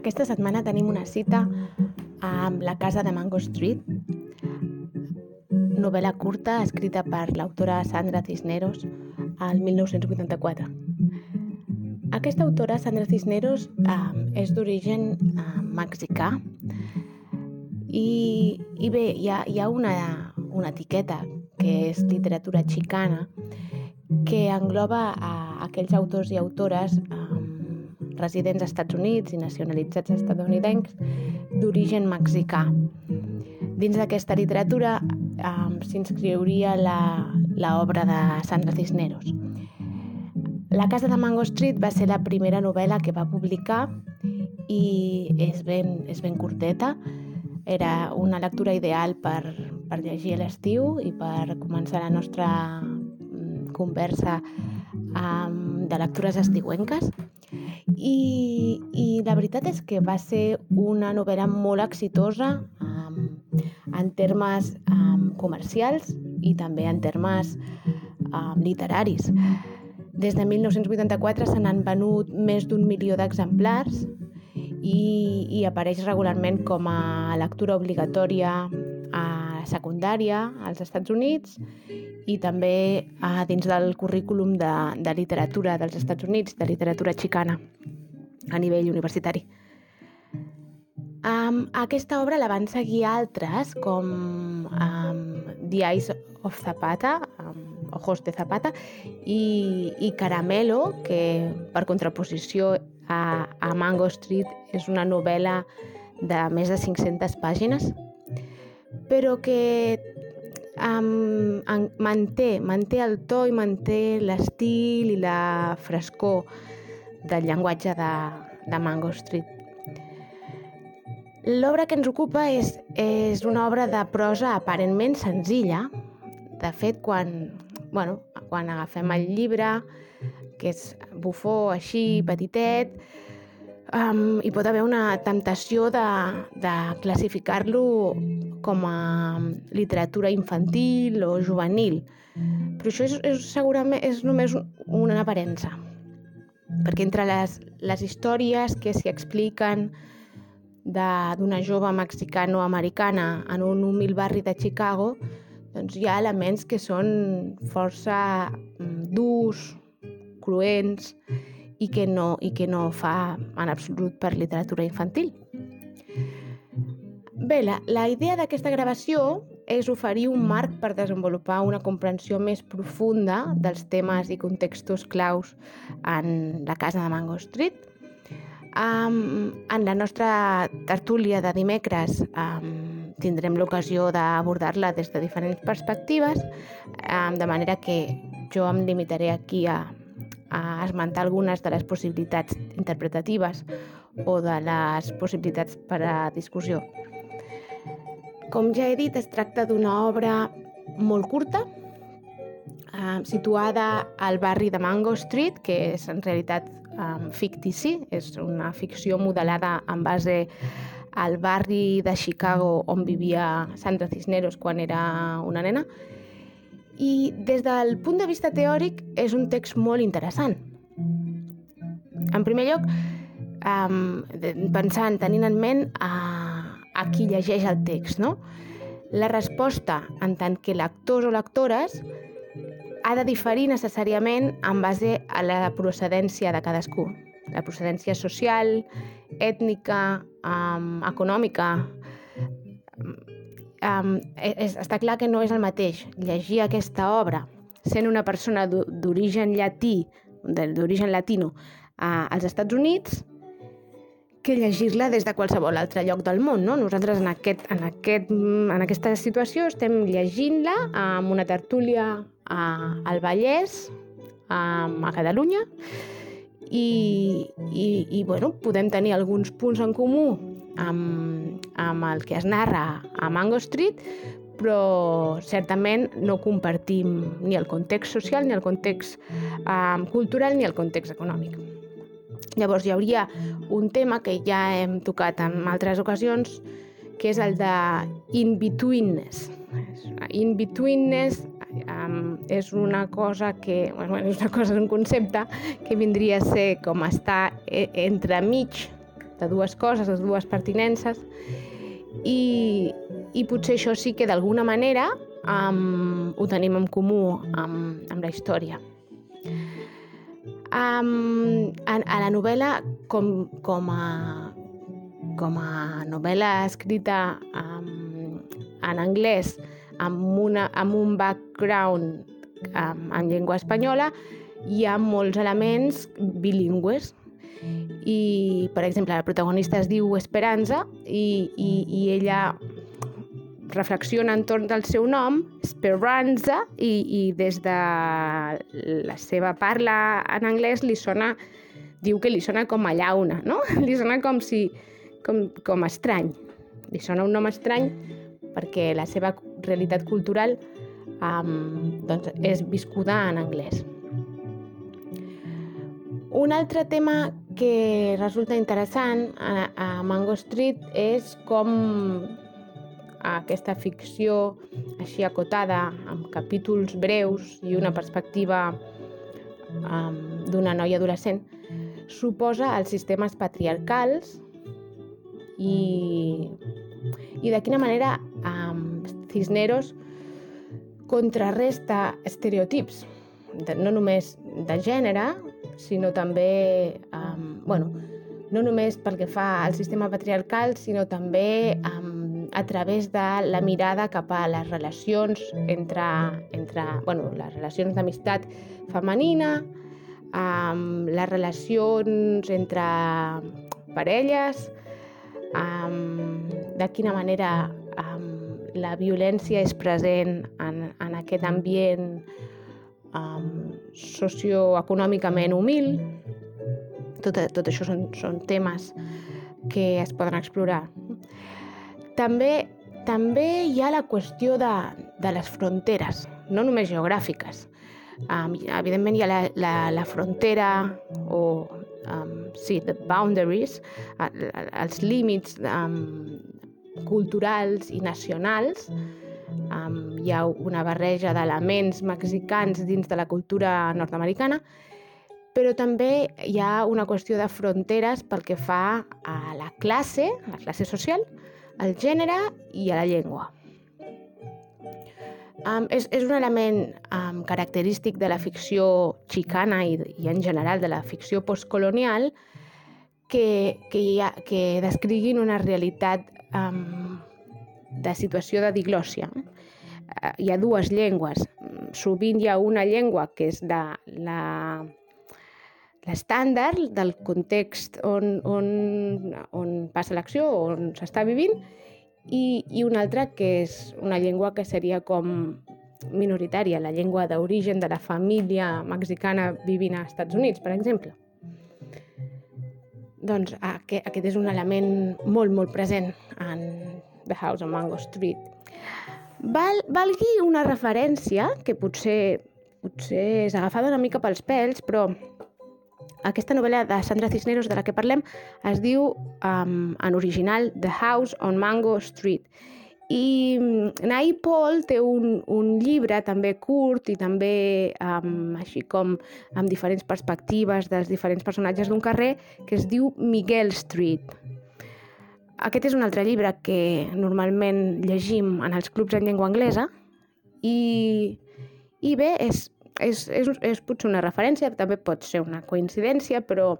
Aquesta setmana tenim una cita amb La casa de Mango Street, novel·la curta escrita per l'autora Sandra Cisneros al 1984. Aquesta autora, Sandra Cisneros, eh, és d'origen eh, mexicà i, i bé, hi ha, hi ha una, una etiqueta que és literatura xicana que engloba a aquells autors i autores eh, residents als Estats Units i nacionalitzats estadounidencs d'origen mexicà. Dins d'aquesta literatura eh, s'inscriuria l'obra de Sandra Cisneros. La casa de Mango Street va ser la primera novel·la que va publicar i és ben, és ben curteta. Era una lectura ideal per, per llegir a l'estiu i per començar la nostra mm, conversa um, de lectures estiuenques. I, I la veritat és que va ser una novel·la molt exitosa um, en termes um, comercials i també en termes um, literaris. Des de 1984 se n'han venut més d'un milió d'exemplars i, i apareix regularment com a lectura obligatòria secundària als Estats Units i també a dins del currículum de, de literatura dels Estats Units, de literatura xicana a nivell universitari. Um, aquesta obra la van seguir altres com um, The Eyes of Zapata, um, Ojos de Zapata, i, i Caramelo, que per contraposició a, a Mango Street és una novel·la de més de 500 pàgines, però que um, en, manté, manté el to i manté l'estil i la frescor del llenguatge de, de Mango Street. L'obra que ens ocupa és, és una obra de prosa aparentment senzilla. De fet, quan, bueno, quan agafem el llibre, que és bufó així, petitet, um, hi pot haver una temptació de, de classificar-lo com a literatura infantil o juvenil. Però això és, és segurament és només una aparença. Perquè entre les, les històries que s'hi expliquen d'una jove mexicano-americana en un humil barri de Chicago, doncs hi ha elements que són força durs, cruents i que no, i que no fa en absolut per literatura infantil. Bé, la, la idea d'aquesta gravació és oferir un marc per desenvolupar una comprensió més profunda dels temes i contextos claus en la casa de Mango Street. Um, en la nostra tertúlia de dimecres um, tindrem l'ocasió d'abordar-la des de diferents perspectives, um, de manera que jo em limitaré aquí a, a esmentar algunes de les possibilitats interpretatives o de les possibilitats per a discussió. Com ja he dit, es tracta d'una obra molt curta, eh, situada al barri de Mango Street, que és en realitat eh, fictici, és una ficció modelada en base al barri de Chicago on vivia Sandra Cisneros quan era una nena. I des del punt de vista teòric és un text molt interessant. En primer lloc, eh, pensant, tenint en ment eh, a qui llegeix el text, no? La resposta, en tant que lectors o lectores, ha de diferir necessàriament en base a la procedència de cadascú. La procedència social, ètnica, um, econòmica... Um, és, està clar que no és el mateix llegir aquesta obra sent una persona d'origen llatí, d'origen latino, uh, als Estats Units, que llegir-la des de qualsevol altre lloc del món. No? Nosaltres en, aquest, en, aquest, en aquesta situació estem llegint-la amb una tertúlia a, al Vallès, a, a Catalunya, i, i, i bueno, podem tenir alguns punts en comú amb, amb el que es narra a Mango Street, però certament no compartim ni el context social, ni el context um, cultural, ni el context econòmic. Llavors hi hauria un tema que ja hem tocat en altres ocasions, que és el de in-betweenness. In-betweenness um, és una cosa que, bueno, és una cosa, és un concepte que vindria a ser com estar e, entre mig de dues coses, de dues pertinences, i, i potser això sí que d'alguna manera um, ho tenim en comú amb, amb la història. Um, a, a la novel·la, com, com, a, com a novel·la escrita um, en anglès, amb, una, amb un background um, en llengua espanyola, hi ha molts elements bilingües. I, per exemple, la protagonista es diu Esperanza i, i, i ella reflexiona entorn del seu nom, Speranza, i, i des de la seva parla en anglès li sona, diu que li sona com a llauna, no? Li sona com si, com, com estrany. Li sona un nom estrany perquè la seva realitat cultural um, doncs és viscuda en anglès. Un altre tema que resulta interessant a, a Mango Street és com aquesta ficció així acotada, amb capítols breus i una perspectiva um, d'una noia adolescent, suposa els sistemes patriarcals i, i de quina manera um, Cisneros contrarresta estereotips, no només de gènere, sinó també, um, bueno, no només pel que fa al sistema patriarcal, sinó també um, a través de la mirada cap a les relacions entre, entre bueno, les relacions d'amistat femenina, amb les relacions entre parelles, amb de quina manera amb la violència és present en, en aquest ambient um, socioeconòmicament humil. Tot, tot això són, són temes que es poden explorar. També, també hi ha la qüestió de, de les fronteres, no només geogràfiques. Um, evidentment hi ha la, la, la frontera o um, sí, the boundaries, els límits um, culturals i nacionals. Um, hi ha una barreja d'elements mexicans dins de la cultura nord-americana, però també hi ha una qüestió de fronteres pel que fa a la classe, a la classe social, al gènere i a la llengua. Um, és, és un element um, característic de la ficció xicana i, i en general de la ficció postcolonial que, que, ha, que descriguin una realitat um, de situació de diglòsia. Uh, hi ha dues llengües. Sovint hi ha una llengua que és de la l'estàndard del context on, on, on passa l'acció, on s'està vivint, i, i una altra que és una llengua que seria com minoritària, la llengua d'origen de la família mexicana vivint als Estats Units, per exemple. Doncs aquest, aquest és un element molt, molt present en The House on Mango Street. Val, valgui una referència que potser, potser és agafada una mica pels pèls, però aquesta novel·la de Sandra Cisneros de la que parlem es diu um, en original The House on Mango Street. I mm, Nai Paul té un, un llibre també curt i també um, així com amb diferents perspectives dels diferents personatges d'un carrer que es diu Miguel Street. Aquest és un altre llibre que normalment llegim en els clubs en llengua anglesa i, i bé, és, és, és, és potser una referència, també pot ser una coincidència, però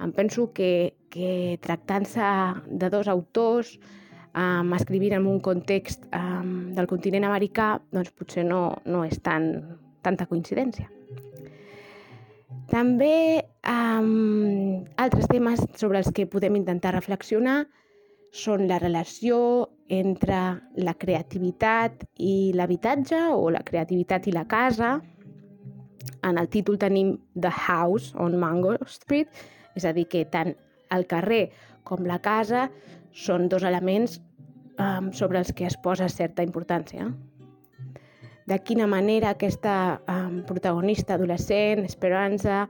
em penso que, que tractant-se de dos autors, um, escrivint en un context um, del continent americà, doncs potser no, no és tan, tanta coincidència. També um, altres temes sobre els que podem intentar reflexionar són la relació entre la creativitat i l'habitatge o la creativitat i la casa, en el títol tenim The House on Mango Street, és a dir, que tant el carrer com la casa són dos elements um, sobre els que es posa certa importància. De quina manera aquesta um, protagonista adolescent, Esperanza,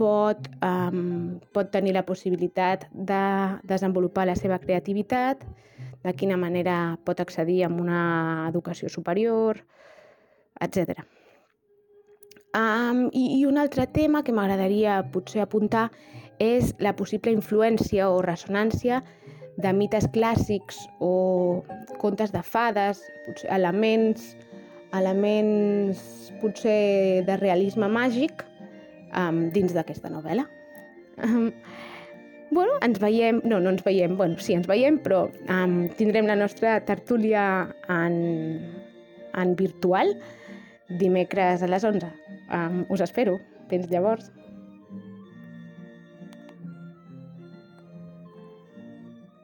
pot, um, pot tenir la possibilitat de desenvolupar la seva creativitat, de quina manera pot accedir a una educació superior, etc. Um, i, I un altre tema que m'agradaria potser apuntar és la possible influència o ressonància de mites clàssics o contes de fades, potser elements, elements potser de realisme màgic um, dins d'aquesta novel·la. Um, bueno, ens veiem, no, no ens veiem, bueno, sí, ens veiem, però um, tindrem la nostra tertúlia en, en virtual dimecres a les 11. Um, us espero. Fins llavors.